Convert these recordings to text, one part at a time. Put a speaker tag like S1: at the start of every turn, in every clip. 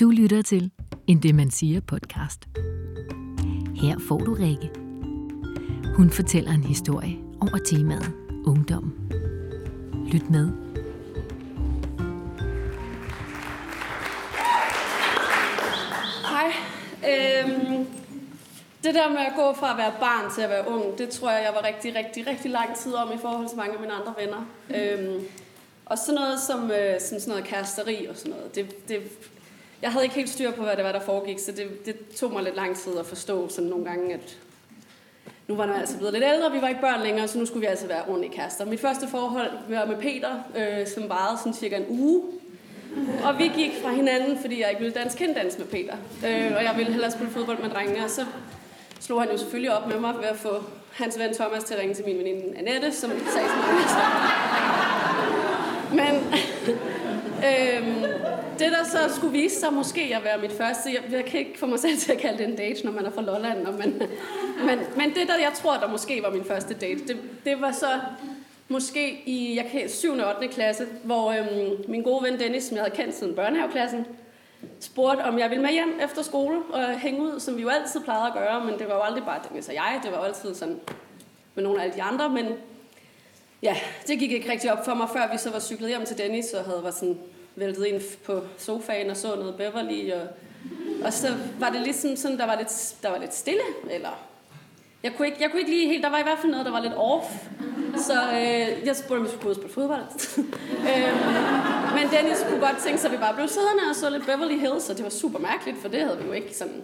S1: Du lytter til en Det Man Siger podcast. Her får du Rikke. Hun fortæller en historie over temaet ungdom. Lyt med.
S2: Hej. Øhm, det der med at gå fra at være barn til at være ung, det tror jeg, jeg var rigtig, rigtig, rigtig lang tid om i forhold til mange af mine andre venner. Øhm, og sådan noget som, øh, som sådan noget kæresteri og sådan noget, det, det, jeg havde ikke helt styr på, hvad det var, der foregik, så det, det tog mig lidt lang tid at forstå sådan nogle gange, at nu var jeg altså blevet lidt ældre, vi var ikke børn længere, så nu skulle vi altså være ordentlige kærester. Mit første forhold var med Peter, øh, som varede sådan cirka en uge. Og vi gik fra hinanden, fordi jeg ikke ville danse kenddans med Peter. Øh, og jeg ville hellere spille fodbold med drengene, og så slog han jo selvfølgelig op med mig ved at få hans ven Thomas til at ringe til min veninde Annette, som sagde sådan noget. Men øhm, det, der så skulle vise sig måske at være mit første, jeg, jeg kan ikke få mig selv til at kalde det en date, når man er fra Lolland, og men, men, men det, der jeg tror, der måske var min første date, det, det var så måske i jeg kan, 7. og 8. klasse, hvor øhm, min gode ven Dennis, som jeg havde kendt siden børnehaveklassen, spurgte, om jeg ville med hjem efter skole og hænge ud, som vi jo altid plejede at gøre, men det var jo aldrig bare Dennis og jeg, det var jo altid sådan med nogle af alle de andre, men ja, det gik ikke rigtig op for mig, før vi så var cyklet hjem til Dennis og havde var sådan væltet ind på sofaen og så noget Beverly, og, og så var det ligesom sådan, der var lidt, der var lidt stille, eller jeg kunne, ikke, jeg kunne ikke lige helt, der var i hvert fald noget, der var lidt off. Så øh, jeg spurgte, om vi skulle ud og spille fodbold. øh, men Dennis kunne godt tænke sig, at vi bare blev siddende og så lidt Beverly Hills, og det var super mærkeligt, for det havde vi jo ikke sådan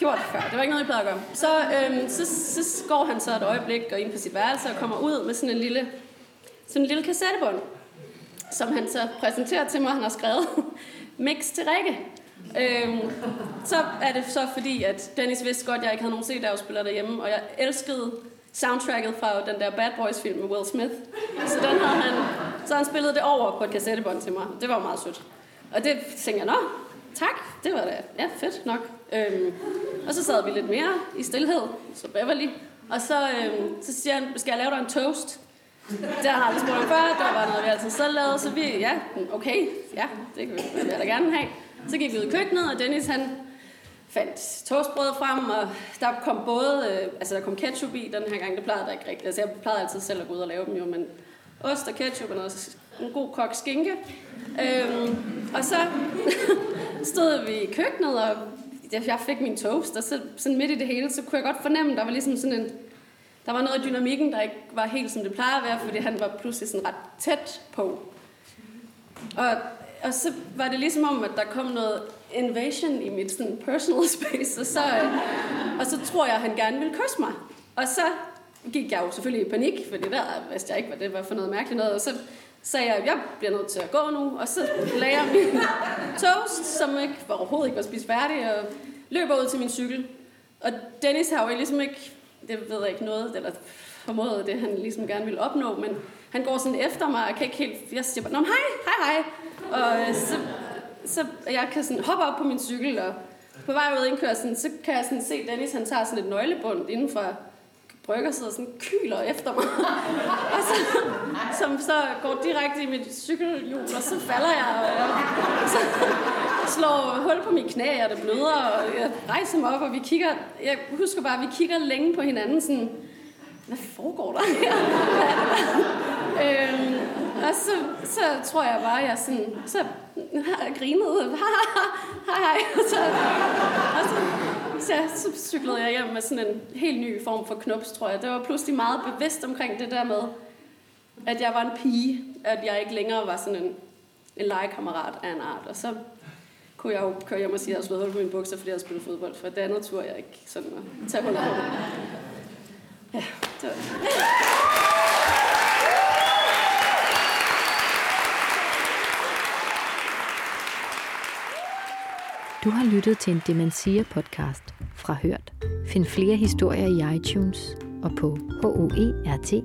S2: gjort før. Det var ikke noget, jeg plejede at gøre. Så, øhm, så, så går han så et øjeblik og ind på sit værelse og kommer ud med sådan en lille, sådan en lille kassettebånd, som han så præsenterer til mig, han har skrevet. Mix til Rikke. Øhm, så er det så fordi, at Dennis vidste godt, at jeg ikke havde nogen CD-afspiller derhjemme, og jeg elskede soundtracket fra den der Bad Boys film med Will Smith. Så den havde han, så han spillede det over på et kassettebånd til mig. Det var meget sødt. Og det tænkte jeg, nå, tak, det var da ja, fedt nok. Øhm, og så sad vi lidt mere i stillhed, så Beverly. Og så, øhm, så siger han, skal jeg lave dig en toast? Det har jeg aldrig spurgt om før, det var noget, vi altid selv lavede, så vi, ja, okay, ja, det vil jeg da gerne have. Så gik vi ud i køkkenet, og Dennis han fandt toastbrød frem, og der kom både, øh, altså der kom ketchup i den her gang, det plejede der ikke rigtigt. Altså jeg plejede altid selv at gå ud og lave dem jo, men ost og ketchup og noget, en god kok skinke. Øhm, og så stod vi i køkkenet, og jeg fik min toast, og så sådan midt i det hele, så kunne jeg godt fornemme, der var ligesom sådan en, der var noget af dynamikken, der ikke var helt som det plejer at være, fordi han var pludselig sådan ret tæt på. Og og så var det ligesom om, at der kom noget invasion i mit sådan, personal space, og så, og så tror jeg, at han gerne ville kysse mig. Og så gik jeg jo selvfølgelig i panik, fordi der vidste jeg ikke, hvad det var for noget mærkeligt noget, og så så jeg, jeg bliver nødt til at gå nu, og så lagde jeg min toast, som ikke, var overhovedet ikke var spist færdig, og løber ud til min cykel. Og Dennis har jo ligesom ikke, det ved jeg ikke noget, eller formået det, han ligesom gerne ville opnå, men han går sådan efter mig, og kan ikke helt, jeg siger bare, hej, hej, hej, og øh, så, så jeg kan sådan hoppe op på min cykel, og på vej ud indkørslen, så kan jeg sådan se, Dennis han tager sådan et nøglebund inden for brygger sidder sådan kyler efter mig. og så, som så går direkte i mit cykelhjul, og så falder jeg, og og så slår hul på mine knæ, og det bløder, og jeg rejser mig op, og vi kigger, jeg husker bare, at vi kigger længe på hinanden, sådan, hvad foregår der her? øhm, og så, så tror jeg bare, at jeg sådan, så grinede, hej hej, og så, og så, så, så cyklede jeg hjem med sådan en helt ny form for knops, tror jeg. Det var pludselig meget bevidst omkring det der med, at jeg var en pige, at jeg ikke længere var sådan en, en legekammerat af en art. Og så kunne jeg jo køre hjem og sige, at jeg havde slået hul på mine bukser, fordi jeg havde spillet fodbold, for det andet tur jeg ikke sådan at tage på Ja, det var
S1: Du har lyttet til en Demensia podcast fra Hørt. Find flere historier i iTunes og på hoert.dk.